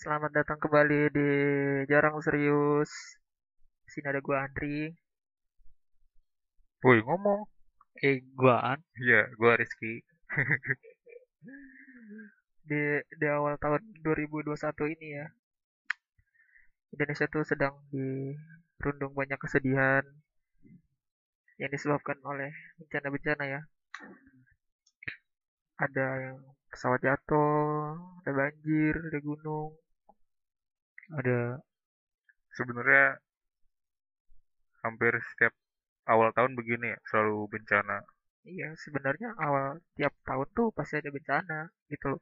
Selamat datang kembali di Jarang Serius. Di sini ada gua Andri. Woi ngomong. Eh, gua An. Iya, gua Rizky. Di di awal tahun 2021 ini ya. Indonesia tuh sedang dirundung banyak kesedihan yang disebabkan oleh bencana-bencana ya. Ada yang pesawat jatuh, ada banjir, ada gunung, ada Sebenarnya hampir setiap awal tahun begini ya, selalu bencana. Iya, sebenarnya awal tiap tahun tuh pasti ada bencana gitu loh.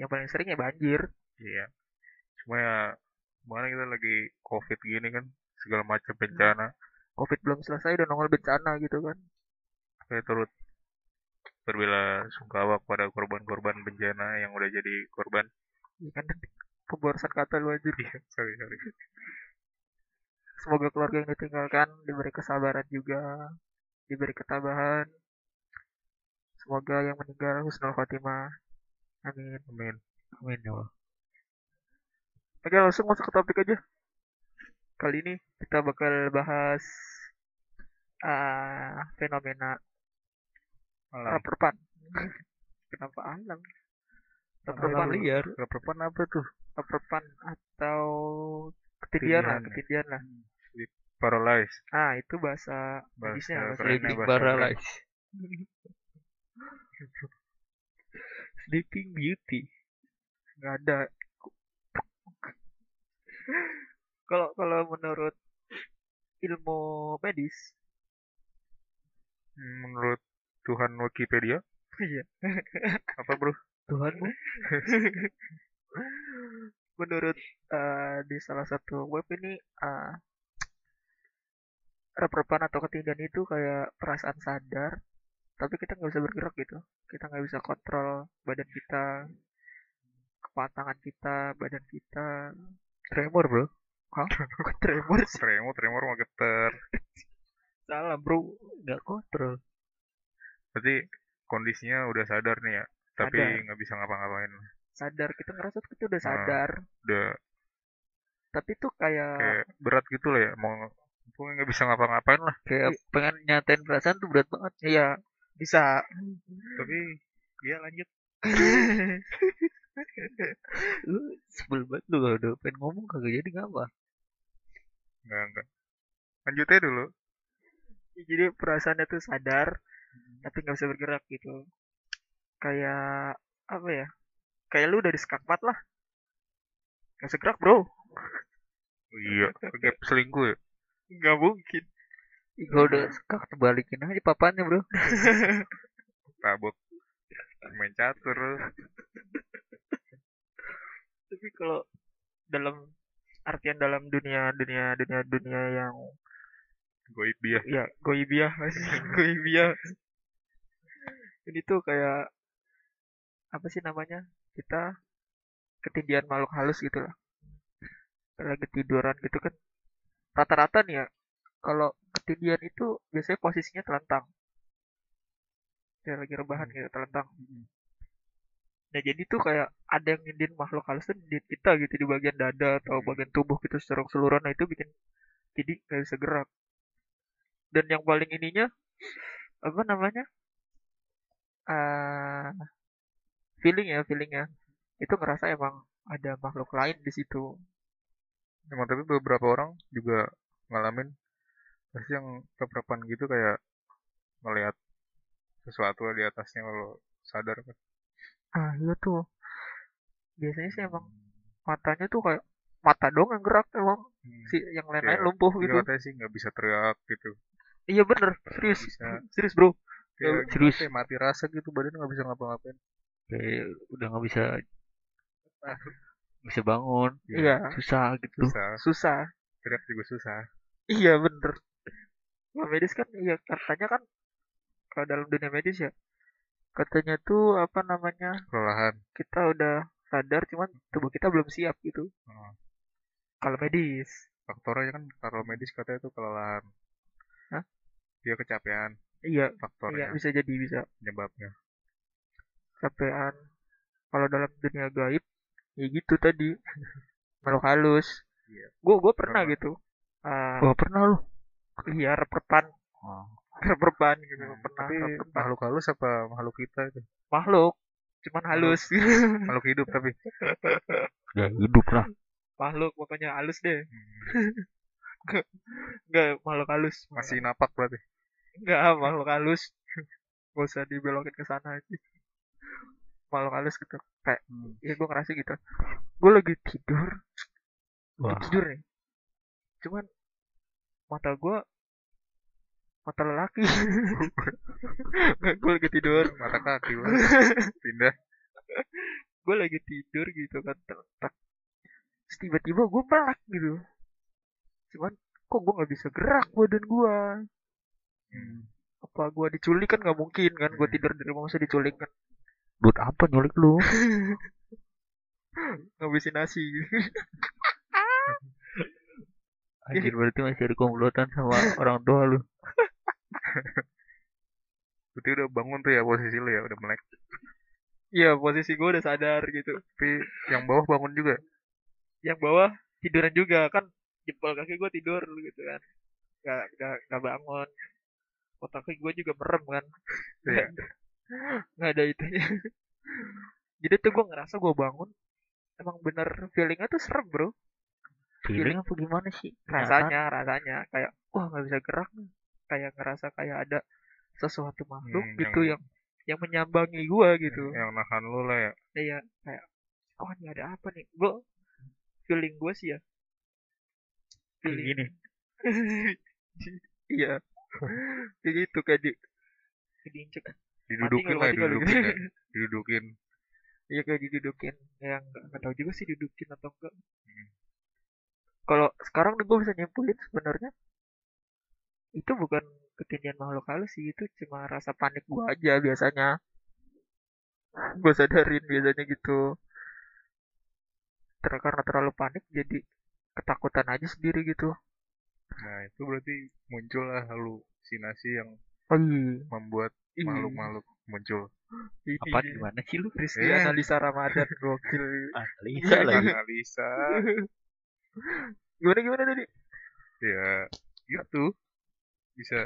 Yang paling sering ya banjir. Iya. Cuma ya mana kita lagi COVID gini kan, segala macam bencana. Covid belum selesai udah nongol bencana gitu kan. Saya turut berbela sungkawa kepada korban-korban bencana yang udah jadi korban. Iya kan pemborosan kata lu anjir. Iya, sorry sorry. Semoga keluarga yang ditinggalkan diberi kesabaran juga, diberi ketabahan. Semoga yang meninggal husnul khotimah. Amin. Amin. Amin ya Allah. Oke, langsung masuk ke topik aja. Kali ini kita bakal bahas ah, fenomena Alam. Raperpan. Kenapa alam? Alam. liar. Raperpan apa tuh? Raperpan atau ketindihan lah, Ketindihan ya. ketindihan lah. Paralyze. Ah, itu bahasa Bahasa bahasa keren. Sleeping Beauty. Nggak ada. Kalau kalau menurut ilmu medis, Menurut Tuhan Wikipedia, iya, apa bro? Tuhanmu. menurut eh, di salah satu web ini eh, reperpan atau ketindihan itu kayak perasaan sadar tapi kita nggak bisa bergerak gitu. Kita nggak bisa kontrol badan kita kematangan kita badan kita. Tremor bro. Hah? Kok tremor sih? Tremor, tremor mau geter. salah bro. Nggak kontrol. Berarti kondisinya udah sadar nih ya, tapi nggak bisa ngapa-ngapain. sadar kita ngerasa tuh kita udah Ah. sadar Udah tapi tuh kayak kayak berat gitu lah ya, mau pokoknya nggak bisa ngapa-ngapain lah. kayak pengen nyatain perasaan tuh berat banget iya bisa Tapi ya lanjut. lu sebel banget lu kalau udah pengen ngomong kagak jadi ngapa Nggak nggak. Lanjut aja dulu. Jadi perasaannya tuh sadar tapi nggak bisa bergerak gitu kayak apa ya kayak lu dari skakmat lah nggak bisa gerak bro Oh, iya, kayak selingkuh ya. nggak mungkin gua udah skak balikin aja papannya bro Tabok main catur. tapi kalau dalam artian dalam dunia dunia dunia dunia yang Goib dia. ya goibiah goibiah ini tuh kayak apa sih namanya kita ketindihan makhluk halus gitu lah. Lagi tiduran gitu kan. Rata-rata nih ya kalau ketindihan itu biasanya posisinya telentang. Kayak lagi rebahan gitu telentang. Nah jadi tuh kayak ada yang nyindir makhluk halus tuh nyindir kita gitu di bagian dada atau bagian tubuh gitu secara keseluruhan. Nah itu bikin jadi nggak bisa gerak. Dan yang paling ininya apa namanya ah feeling ya feeling ya itu ngerasa emang ada makhluk lain di situ Emang tapi beberapa orang juga ngalamin pasti yang keprepan gitu kayak ngelihat sesuatu di atasnya kalau sadar kan. ah iya tuh biasanya sih emang matanya tuh kayak mata dong yang gerak emang Hmm. si yang lain-lain lumpuh gitu katanya sih nggak bisa teriak gitu. iya bener serius serius bro Kayak serius. ya, mati rasa gitu badan nggak bisa ngapa-ngapain. Kayak udah nggak bisa bisa bangun Iya. iya susah gitu Susah. susah Teriak juga susah. Iya bener. Nah, medis kan iya katanya kan kalau dalam dunia medis ya katanya tuh apa namanya Kelelahan. kita udah sadar cuman tubuh kita belum siap gitu. Hmm. Kalau medis. Faktornya kan kalau medis katanya itu kelelahan. Hah? Dia kecapean Iya, iya faktornya bisa jadi bisa penyebabnya. Capean. Kalau dalam dunia gaib ya gitu tadi. Makhluk halus. Iya. gue gue pernah gitu. Oh pernah lu? iya reperpan Oh. reperpan gitu Hmm, pernah tapi reperpan. makhluk halus apa makhluk kita itu? Makhluk cuman halus. Makhluk hidup tapi. Ya hidup lah. makhluk pokoknya halus deh. Hmm, enggak makhluk halus. Masih napak berarti? Enggak makhluk halus. Gak usah dibelokin ke sana. aja makhluk halus gitu kayak Hmm. ya gue ngerasa gitu gue lagi tidur lagi Wah. tidur nih cuman mata gue mata lelaki gue lagi tidur mata kaki lah pindah gue lagi tidur gitu kan. Terus tiba-tiba gue melek gitu cuman kok gue nggak bisa gerak badan gue Hmm, apa gue diculik kan nggak mungkin kan gue Hmm. tidur di rumah masa diculik kan Buat apa nyulik lu? ngabisin nasi. Anjir berarti masih ada komplotan sama orang tua lu. berarti udah bangun tuh ya posisi lu ya udah melek. Iya posisi gue udah sadar gitu. Tapi yang bawah bangun juga? Yang bawah tiduran juga kan jempol kaki gue tidur gitu kan. Nggak nggak nggak bangun. Otak kaki gue juga merem kan. Iya. Nggak ada itunya jadi tuh gue ngerasa gue bangun emang bener feelingnya tuh serem bro. Feeling apa gimana sih? Rasanya rasanya. Kayak wah nggak bisa gerak nih. Kayak ngerasa kayak ada sesuatu makhluk Hmm, gitu yang- yang yang menyambangi gue gitu. Yang nahan lu lah ya. Iya kayak oh ini ada apa nih? Gue feeling gue sih ya. Feeling. gini. iya. Kayak gitu kayak di kayak diinjek didudukin lah didudukin gitu. ya. didudukin. Iya kayak didudukin. Yang nggak tahu juga sih didudukin atau enggak. Hmm. kalau sekarang gue bisa nyimpulin sebenarnya itu bukan ketindihan makhluk halus sih itu cuma rasa panik gue aja biasanya. Gue sadarin biasanya gitu. Ter karena terlalu panik jadi ketakutan aja sendiri gitu. Nah itu berarti muncul lah halusinasi yang oh iya. membuat makhluk-makhluk muncul. Ini Apa gimana sih lu? Rizky Eh. analisa Ramadan gokil. Analisa Iya, lagi. analisa. Gimana gimana tadi? Ya gitu bisa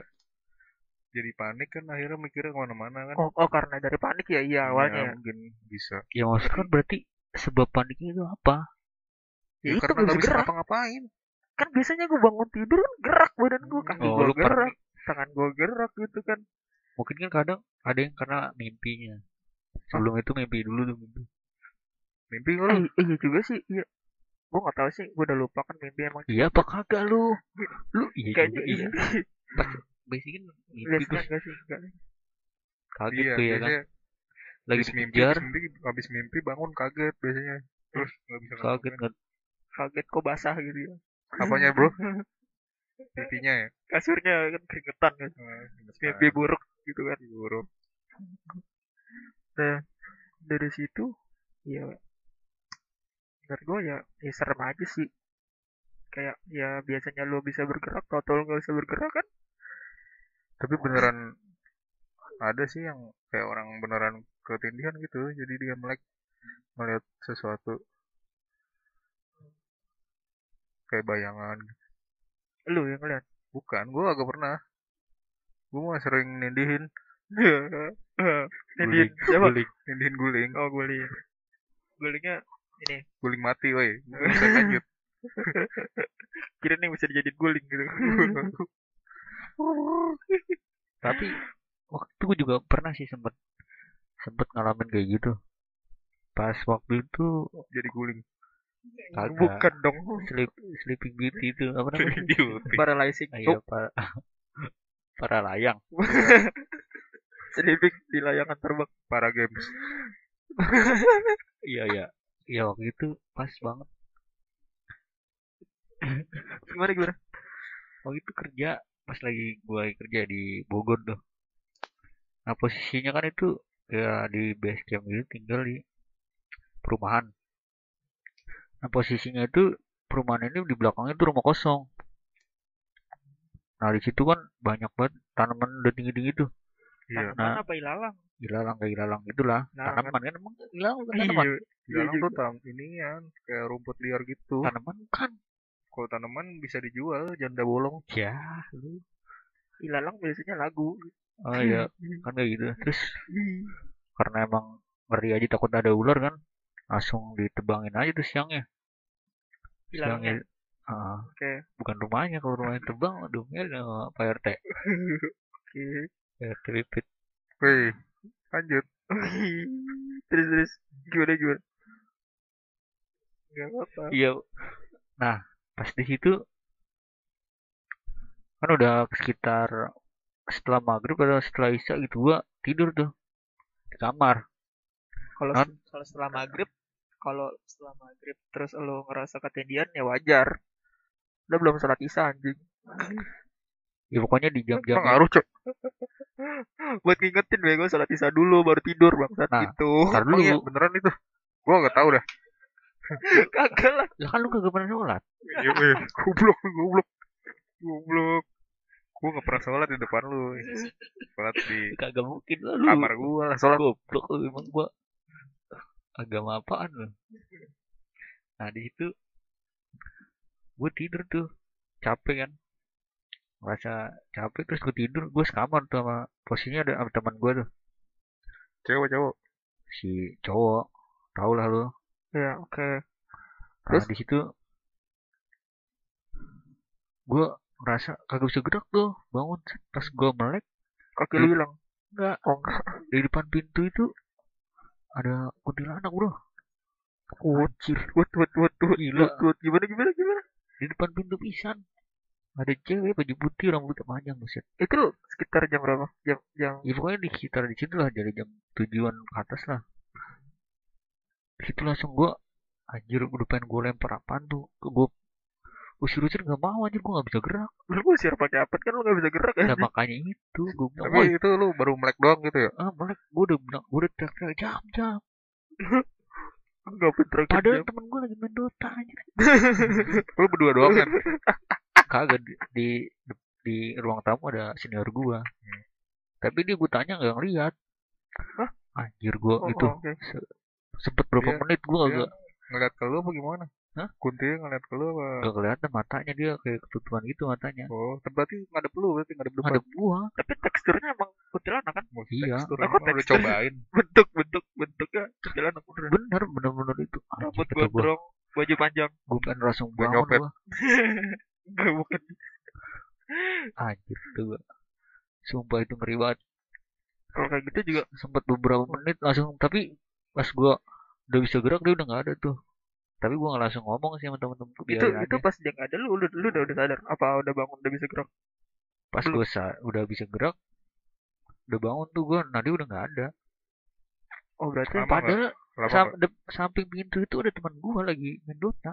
jadi panik kan akhirnya mikirnya ke mana-mana kan. Oh, oh karena dari panik ya? Iya awalnya Ya, mungkin bisa. Ya maksud kan berarti sebab paniknya itu apa? ya, ya, itu karena nggak bisa ngapa-ngapain. Kan biasanya gue bangun tidur kan gerak badan gue kaki Oh, gue gerak tangan gue gerak gitu kan Mungkin kan kadang ada yang karena mimpinya. Sebelum itu mimpi dulu tuh mimpi. mimpi eh, lu iya juga sih iya. Gue nggak tahu sih gue udah lupa kan mimpi emang Iya apa kagak lu? Lu iya kayaknya juga iya. iya. Basic kan mimpi terus enggak sih enggak kaget iya tuh ya kan. Lagi habis mimpi habis mimpi habis mimpi bangun kaget biasanya. Terus nggak bisa kaget ngapa-ngapain. nggak? Kaget kok basah gitu ya. Apanya bro? Pipinya ya? Kasurnya kan keringetan kan mimpi buruk gitu kan buruk nah dari situ ya menurut gue ya, ya serem aja sih. Kayak ya biasanya lo bisa bergerak tau tau nggak bisa bergerak kan? Tapi beneran ada sih yang kayak orang beneran ketindihan gitu jadi dia melek melihat sesuatu. Kayak bayangan. Lo yang ngeliat? Bukan gua agak pernah gua mah sering nindihin. Nindin siapa? Guling. Nindihin guling. Oh guling. Gulingnya ini. Guling mati woi. Bisa lanjut. Kira nih bisa dijadiin guling gitu. Tapi waktu itu gue juga pernah sih sempet sempet ngalamin kayak gitu. Pas waktu itu jadi guling. Kagak. bukan dong. Sleep sleeping beauty itu apa namanya? Beauty. paralyzing. Ayo para para layang. Sleeping di layangan terbang para games. Iya iya. Iya waktu itu pas banget. Gimana gimana? Waktu itu kerja pas lagi gue kerja di Bogor tuh. Nah posisinya kan itu ya di base camp gitu tinggal di perumahan. Nah posisinya itu perumahan ini di belakangnya itu rumah kosong nah di situ kan banyak banget tanaman udah tinggi tinggi tuh Iya. Tanaman Nah. apa ilalang? ilalang kayak ilalang itulah Ilalang kan? tanaman kan emang ilalang Iya. tanaman Iya Ilalang tuh tam inian kayak rumput liar gitu. tanaman kan Kalau tanaman bisa dijual janda bolong. ya lu Ilalang biasanya lagu. oh iya kan kayak gitu terus karena emang ngeri aja takut ada ular kan langsung ditebangin aja tuh siangnya Ilalangnya. siangnya Oke. bukan rumahnya kalau rumahnya tebang aduh ngel sama Pak RT Oke. Pak RT pipit Wih, lanjut. terus terus gimana gimana? Gak apa-apa. iya nah pas di situ kan udah sekitar setelah maghrib atau setelah isya gitu gua tidur tuh di kamar Kalau Kan? kalau setelah maghrib, kalau setelah maghrib terus lo ngerasa ketindihan ya wajar. Udah belum sholat isya anjing. ya pokoknya di jam-jam Emang ngaruh, Cok. Buat ngingetin bego sholat isya dulu baru tidur bangsat Nah, gitu. ntar Emang iya, dulu beneran itu. Gua gak tahu dah. Kagak lah. lah kan lu kagak pernah sholat Iya, wih. Goblok, goblok. Goblok. Gua gak pernah sholat di depan lu. Sholat di kagak mungkin lah lu kamar gua lah sholat. goblok lu emang gua agama apaan lu nah di situ gue tidur tuh capek kan merasa capek terus gue tidur gue sekamar tuh sama posisinya ada sama teman gue tuh Cewek cowok. si cowok tau lah lu Ya oke. nah Terus? di situ gue ngerasa kagak bisa gerak tuh bangun pas gue melek Kaki lu hilang. enggak Oh enggak. di depan pintu itu ada kuntilanak bro wut, wut, wut, wut, Gila. wut, wut. Gimana, gimana, gimana? Di depan pintu pisan ada cewek baju putih rambutnya panjang buset Itu sekitar jam berapa? Jam, jam. ya pokoknya di sekitar di situ lah dari jam tujuan ke atas lah di situ langsung gua anjir udah pengen gue lempar apaan tuh gue usir-usir nggak mau anjir gue nggak bisa gerak Lu usir pakai apa kan lu gak bisa gerak nah ya? makanya itu gue bilang Tapi itu lu baru melek doang gitu ya? ah melek gue udah bilang gue udah teriak-teriak jam jam Gak bener padahal temen gue lagi main Dota anjir Lu berdua doang kan? kagak di, di di ruang tamu ada senior gua Hmm. tapi dia gue tanya nggak ngeliat Hah? anjir gua Oh, itu oh, oke. se- sempet berapa Iya, menit gua iya. agak Ngeliat ke lu apa gimana? Hah? Kuntinya ngeliat ke lu apa? gak kelihatan matanya dia kayak ketutupan gitu matanya Oh, berarti ngadep lu berarti ngadep depan. ada gua Tapi teksturnya emang kuntilanak kan? Oh, Iya. tekstur Aku udah cobain. Bentuk, bentuk, bentuknya kuntilanak bener. bener bener bener itu Rambut gondrong, baju panjang. gua pengen langsung Gua bangun nyopet. gua bukan. anjir tuh gua sumpah itu ngeri banget Kalau kayak gitu juga sempet beberapa menit langsung tapi pas gua udah bisa gerak dia udah nggak ada tuh tapi gua nggak langsung ngomong sih sama temen-temenku itu biarin itu aja. pas dia nggak ada lu, lu lu udah udah sadar? Apa udah bangun udah bisa gerak? Pas gue udah bisa gerak udah bangun tuh gue nah dia udah nggak ada. Oh berarti Lama padahal Lama sam- de- samping pintu itu ada teman gue lagi main Dota.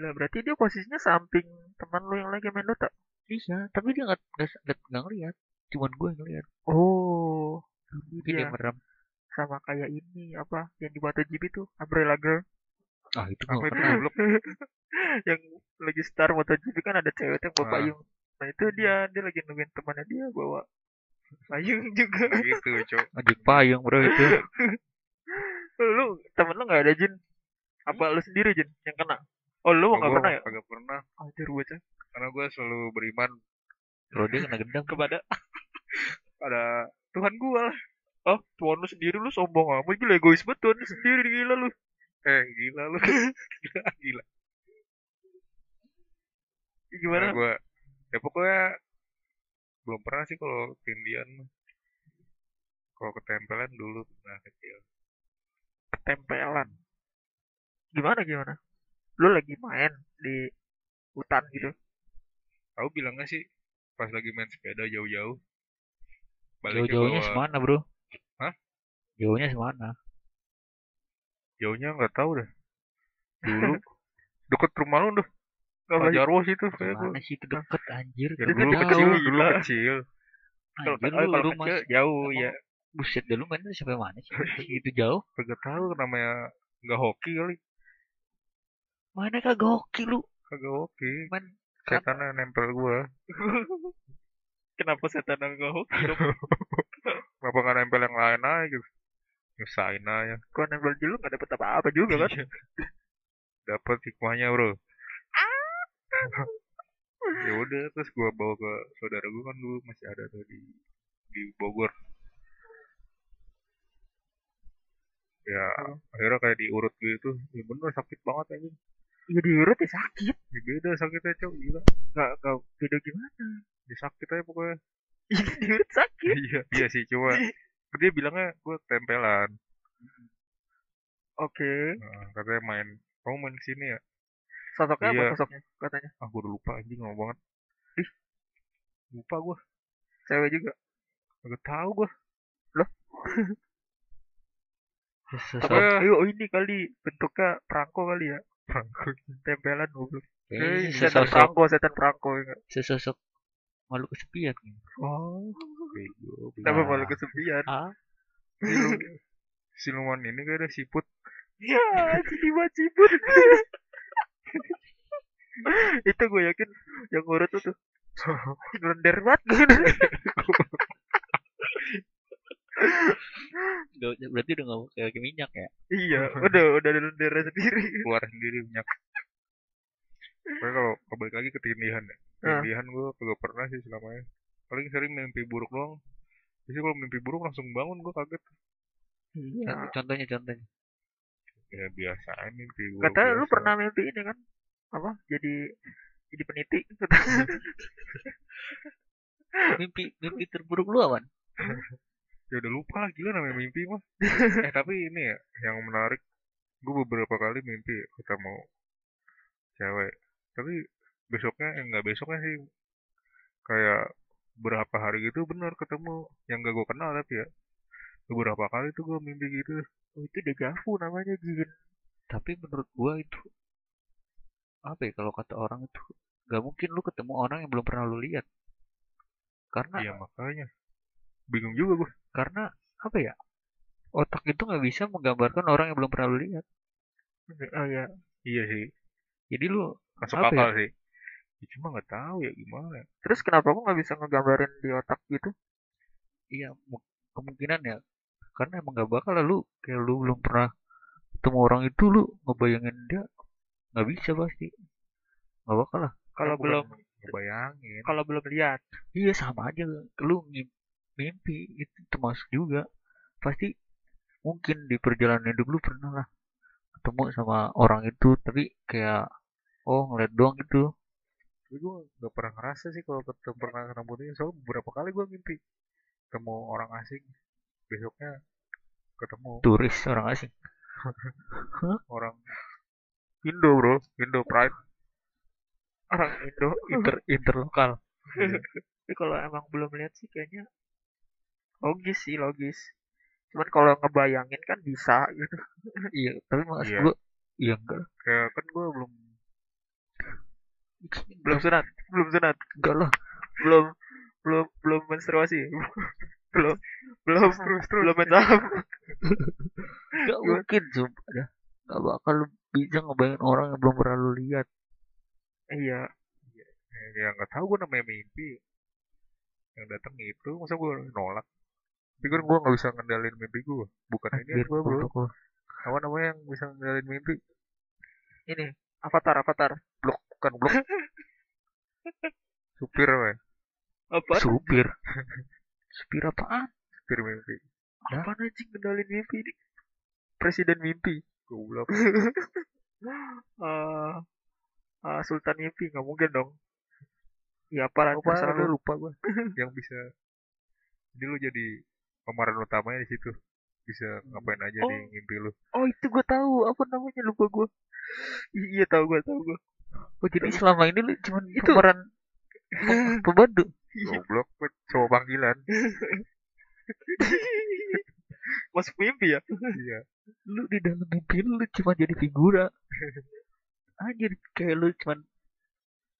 Lah berarti dia posisinya samping teman lu yang lagi main Dota? Iya tapi dia nggak nggak nggak ngeliat. Cuman gue yang ngeliat. Oh mungkin Iya. dia merem. Sama kayak ini apa yang di MotoGP tuh Umbrella Girl ah itu Apa gue itu? goblok? yang lagi star MotoGP kan ada cewek yang bawa Ah. payung. Nah itu dia dia lagi nungguin temannya dia bawa payung juga. Gitu, Cok. ngajak payung bro itu. Lu temen lu nggak ada Jin? Apa lu sendiri Jin yang kena? Oh lu nggak pernah ya? Kagak pernah. anjir bocah Karena gue selalu beriman. Kalau dia kena gendam kepada? Pada Tuhan gua lah. Oh Tuhan lu sendiri lu sombong amat gila egois banget Tuhan lu sendiri gila lu eh gila lu. gila, gila. gimana? Nah, gue ya pokoknya belum pernah sih kalau tindian kalau ketempelan dulu pernah kecil. Ketempelan. Gimana gimana? Lu lagi main di hutan gitu? Tahu bilangnya sih pas lagi main sepeda jauh-jauh. Jauh-jauhnya bawa- semana bro? Hah? jauhnya semana jauhnya nggak tahu deh dulu deket rumah lu tuh Pak Jarwo sih tuh kayak gua. mana sih itu deket anjir Ya, Itu dulu kecil, dulu kecil. kalau Anjir, kalau lu, kecil mas jauh ya buset dah lu mainnya sampai mana sih gitu jauh Kagak tahu namanya nggak hoki kali. mana kagak hoki lu Kagak hoki. main Setannya nempel gua. Kenapa setan nggak hoki dong? Kenapa nggak nempel yang lain aja gitu? Nyusahin aja. Kau nempel dulu nggak dapet apa-apa juga kan? Iya. Dapat hikmahnya bro. ya udah terus gua bawa ke saudara gua kan dulu masih ada tuh di di Bogor. Ya akhirnya kayak diurut gitu. Ya bener sakit banget aja. Iya diurut ya sakit. Ya beda sakitnya cok gila. Nggak nggak beda gimana? Ya sakit aja pokoknya. Iya diurut sakit. iya iya sih coba. Dia bilangnya gua tempelan. Oke. Nah, katanya main kamu main ke sini ya? Sosoknya apa Iya. sosoknya katanya? Ah gua udah lupa anjing ngomong banget. Ih. Lupa gua. Cewek juga. Gak tahu gua. Sosok Apa ya? Ayo oh ini kali bentuknya perangko kali ya. Tempelan goblok. kayaknya Eh, setan perangko, setan perangko enggak. sesosok makhluk kesepian. Oh. Bego. Malu kesepian? Ah, Silu- Siluman ini kayak ada siput. Ya, jadi wajibun. itu gue yakin yang urut tuh tuh. Gelender banget. berarti udah nggak pakai minyak ya? iya, udah udah ada lendernya sendiri. Keluar sendiri minyak. Pokoknya kalau kembali lagi ke tindihan ya. Ah. Tindihan gua kagak pernah sih selama ini. Paling sering mimpi buruk doang. Jadi kalau mimpi buruk langsung bangun gua kaget. Iya. Contohnya contohnya. Ya biasa mimpi buruk. Katanya lu pernah mimpi ini kan? Apa? Jadi jadi peniti. Mimpi mimpi terburuk lu awan. Ya udah lupa lah gila namanya mimpi mah. eh tapi ini ya yang menarik. Gue beberapa kali mimpi ketemu cewek. Tapi besoknya eh, enggak besoknya sih kayak berapa hari gitu bener ketemu yang gak gue kenal tapi ya beberapa kali tuh gue mimpi gitu Oh, itu dejavu namanya jin. Tapi menurut gua itu apa ya kalau kata orang itu nggak mungkin lu ketemu orang yang belum pernah lu lihat. Karena iya makanya bingung juga gue karena apa ya? Otak itu nggak bisa menggambarkan orang yang belum pernah lu lihat. Oh iya. iya sih Jadi lu masuk Apa akal sih ya, cuma nggak tahu ya gimana. Terus kenapa aku nggak bisa ngegambarin di otak gitu? iya mu- kemungkinan ya. Karena emang gak bakal lah lu. Kayak lu belum pernah ketemu orang itu lu ngebayangin dia nggak bisa pasti. Nggak bakal lah. Kalau belum ngebayangin. kalau belum lihat. iya sama aja. Lu mimpi itu termasuk juga. Pasti mungkin di perjalanan hidup lu pernah lah ketemu sama orang itu tapi kayak oh ngeliat doang gitu tapi gue nggak pernah ngerasa sih kalau ketemu pernah ketemu dia soalnya beberapa kali gue mimpi ketemu orang asing besoknya ketemu turis orang asing orang Indo bro Indo Pride Orang Indo. inter interlokal Tapi kalau emang belum lihat sih kayaknya logis sih logis. Cuman kalau ngebayangin kan bisa gitu. iya tapi maksud Iya. gua iya enggak kayak kan gue belum Belum sunat, belum sunat, enggak lah belum belum belum menstruasi. belum belum terus terus belum mensaham. Gak mungkin sumpah dah. Gak bakal lu bisa ngebayangin orang yang belum pernah lu lihat. Iya, ya nggak tahu gue namanya mimpi yang datang itu masa gue nolak tapi kan gue nggak bisa ngendalin mimpi gue bukan ini gue bro apa namanya yang bisa ngendalin mimpi ini avatar avatar. blok bukan blok supir weh Apa? Supir. Supir apaan? supir mimpi Apa anjing kendalin mimpi ini? Presiden mimpi. goblok Eh eh, Sultan mimpi nggak mungkin dong. Ya apa apa terserah ada lu. lupa gue yang bisa jadi lu jadi pemeran utamanya di situ bisa ngapain aja Oh. di mimpi lu Oh itu gue tahu apa namanya lupa gue. Iya tahu gue tahu gue. Oh jadi selama ini lu cuman Itu. pemeran pem- pembantu. goblok cowok panggilan Masuk mimpi ya? iya Lu di dalam mimpi lu, cuma jadi figura. Anjir kayak lu cuman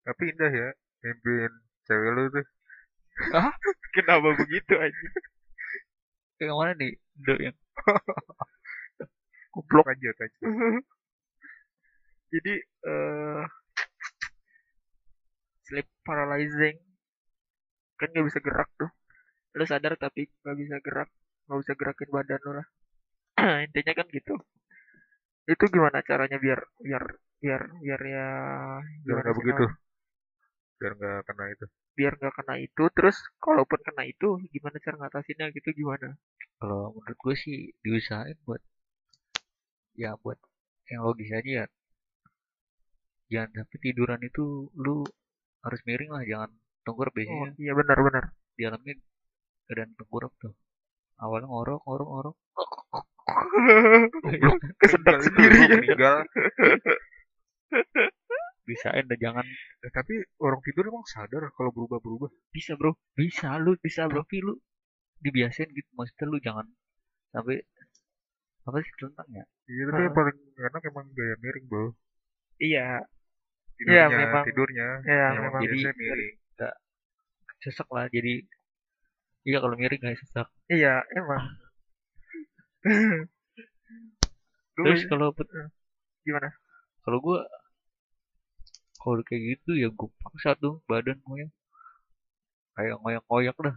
tapi indah ya mimpiin cewek lu tuh Kenapa begitu aja? kayak mana nih? Do yang goblok aja aja Jadi eh sleep paralyzing. Kan nggak bisa gerak tuh. Lu sadar tapi nggak bisa gerak. Nggak bisa gerakin badan lu lah. Intinya kan gitu. Itu gimana caranya biar biar biar biar ya biar nggak sih begitu. namanya? biar nggak kena itu. Biar nggak kena itu terus kalaupun kena itu gimana cara ngatasinnya gitu gimana? Kalau menurut gue sih diusahain buat ya buat yang logis aja ya. Jangan sampai tiduran itu lu harus miring lah jangan tengkurap oh biasanya iya benar benar. Di dalamnya keadaan tengkurap tuh. Awalnya ngorok ngorok ngorok. Kesedak sendiri ya. meninggal. Bisain dah jangan. Eh, tapi orang tidur emang sadar kalau berubah-berubah. Bisa bro. Bisa lu bisa bro. Tapi lu dibiasain gitu. Maksudnya lu jangan sampai apa sih tentang ya? Iya tapi yang paling enak emang gaya miring bro. Iya tidurnya memang. tidurnya. Iya, emang memang. Jadi- miring sesak lah jadi iya kalau miring kayak sesak. Iya emang. Terus bisa- kalau gimana? kalau gua kalau kayak gitu ya gue paksa tuh badan gue kayak ngoyak-ngoyak dah.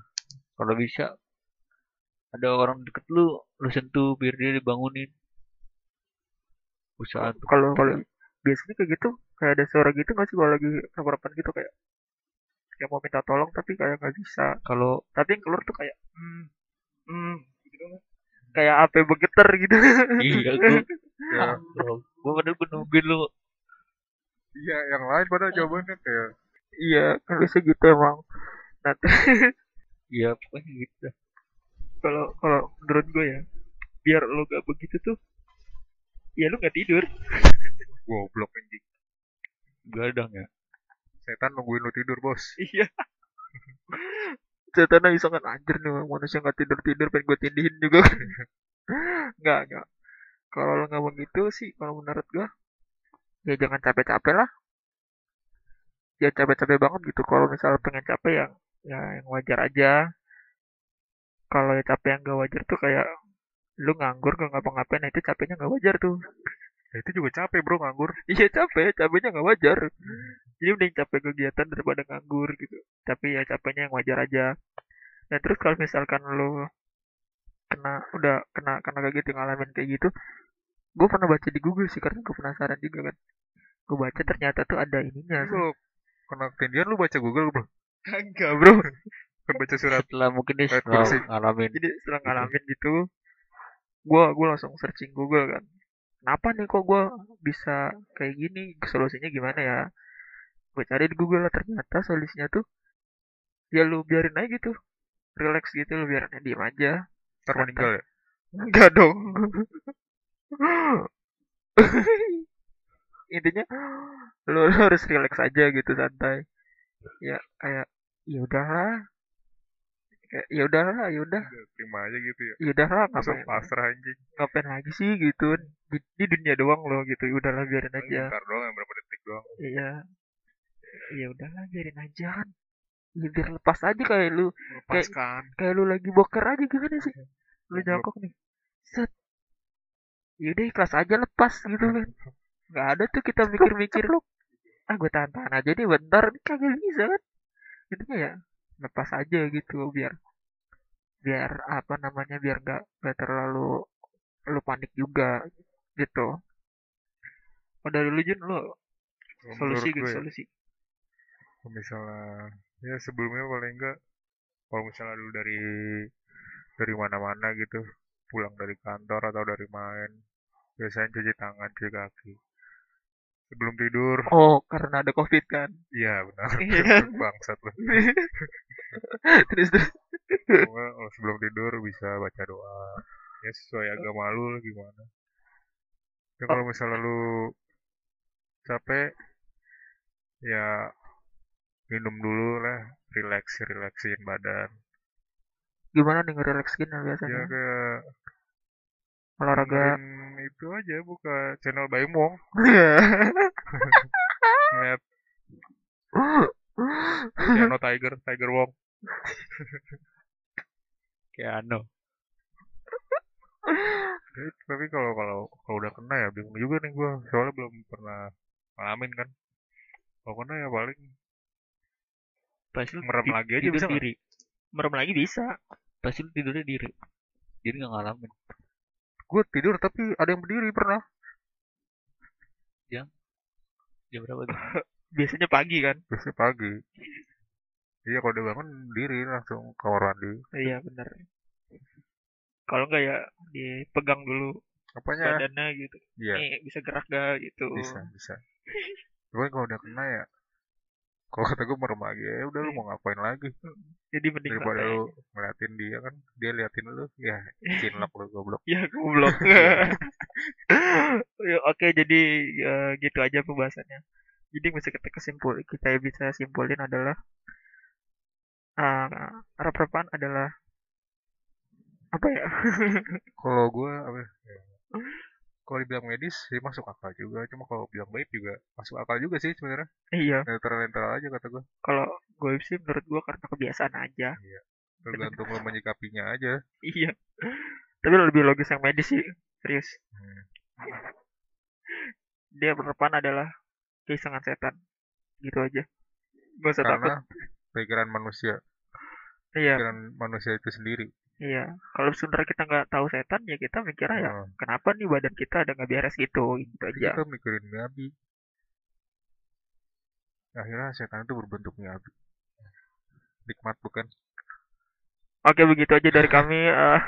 Kalau bisa ada orang deket lu lu sentuh biar dia dibangunin. Usaha kalau kalau biasanya kayak gitu kayak ada suara gitu nggak sih kalau lagi sarapan gitu kayak kayak mau minta tolong tapi kayak nggak bisa. Kalau tapi yang keluar tuh kayak hmm hmm gitu kan. kayak apa bergetar gitu. Iya gue ya gue padahal gue nungguin lu. Iya yang lain padahal jawabannya kayak iya kan biasa gitu emang. Nah iya pokoknya gitu kalau kalau menurut gue ya biar lo gak begitu tuh ya lu nggak tidur goblok anjing. Gadang ya. Setan nungguin lu tidur bos. Iya. Setan bisa kan anjir nih manusia nggak tidur tidur pengen gue tindihin juga. Nggak nggak. Kalau lo nggak begitu sih kalau menurut gue ya jangan capek-capek lah. Jangan capek-capek banget gitu. Kalau misalnya pengen capek yang ya yang wajar aja. Kalau ya capek yang gak wajar tuh kayak lu nganggur gak ngapa-ngapain nah itu capeknya nggak wajar tuh ya, itu juga capek bro nganggur. Iya capek capeknya nggak wajar. Jadi mending capek kegiatan daripada nganggur gitu. Tapi ya capeknya yang wajar aja. Dan terus kalau misalkan lo kena udah kena kena kayak gitu ngalamin kayak gitu gue pernah baca di Google sih karena gue penasaran juga kan. Gue baca ternyata tuh ada ininya. Lu kena ketindihan lu baca Google bro? Enggak bro. Kan baca surat setelah mungkin dia setelah ngalamin. Jadi setelah ngalamin gitu gue gue langsung searching Google kan kenapa nih kok gue bisa kayak gini? Solusinya gimana ya? Gue cari di Google lah ternyata solusinya tuh ya lu biarin aja gitu. Relax gitu lu biarin aja diem aja. Ntar meninggal ya? Enggak dong. Intinya lu, lu harus relax aja gitu santai. Ya kayak ya udahlah kayak ya udahlah ya udah. Udah, terima aja gitu ya. Ya udahlah langsung ngapain pasrah anjing. ngapain lagi sih gitu? Di, di dunia doang loh gitu ya udahlah biarin aja. ntar doang yang berapa detik doang. Iya. Ya udahlah biarin aja kan. Ya biar lepas aja kayak lu lepaskan. kayak lu lagi boker aja gimana sih? Lu jongkok nih. Set. Yaudah ikhlas aja lepas gitu kan. Nggak ada tuh kita mikir-mikir lu ah gue tahan-tahan aja deh bentar. Ini kagak bisa kan? Intinya ya lepas aja gitu biar biar apa namanya biar nggak nggak terlalu lu panik juga gitu. Oh dari lu Jun lu solusi gitu ya, solusi. Misalnya ya sebelumnya paling enggak kalau misalnya lu dari dari mana-mana gitu pulang dari kantor atau dari main biasanya cuci tangan cuci kaki. Sebelum tidur. Oh karena ada covid kan? Iya benar. Iya. bangsat lu terus terus. Kalau sebelum tidur bisa baca doa. Ya sesuai agama lu gimana. Ya kalau misalnya lu capek ya minum dulu lah relax relaksin badan. Gimana nih ngerelaxin ya biasanya? Kayak olahraga. itu aja buka channel Baimong ngeliat. Piano Tiger Tiger Wong kayak ano. Ya, tapi kalau kalau kalau udah kena ya bingung juga nih gua. Soalnya belum pernah ngalamin kan. Kalau kena ya paling pasti lu Merem lagi aja bisa diri. Merem lagi bisa. Pasti lu tidurnya diri. Jadi nggak ngalamin. Gue tidur tapi ada yang berdiri pernah. Jam berapa tuh? Biasanya pagi kan? Biasanya pagi iya kalau udah bangun diri langsung kamar mandi. Iya benar. Kalau enggak ya dipegang dulu apanya? badannya gitu. Iya. Nih bisa gerak gak gitu. Bisa bisa. Cuman kalau udah kena ya kalau kata gue merem lagi ya udah lu mau ngapain lagi? Jadi mending daripada santai. lu ngeliatin dia kan dia liatin lu ya cinlok lu goblok. Ya goblok. Ya, oke jadi ya, gitu aja pembahasannya. Jadi bisa kita kesimpul kita bisa simpulin adalah uh, rep-repan adalah apa ya? Kalau gue apa ya, kalau dibilang medis sih masuk akal juga. Cuma kalau bilang baik juga masuk akal juga sih sebenarnya. Iya. Netral netral aja kata gue kalau gue sih menurut gue karena kebiasaan aja. Tergantung lo menyikapinya aja. Iya. Tapi lebih logis yang medis sih serius. Hmm. dia berdepan adalah keisengan setan. Gitu aja. Gak usah takut. karena pikiran manusia. Iya. Pikiran manusia itu sendiri. Iya. Kalau sebenarnya kita nggak tahu setan ya kita mikirnya ya Nah, kenapa nih badan kita ada nggak beres gitu gitu aja. Kita mikirin nabi akhirnya setan itu berbentuk nabi nikmat bukan? Oke begitu aja dari kami eh.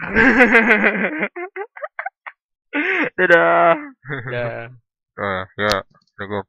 dadah. Ya ah ya cukup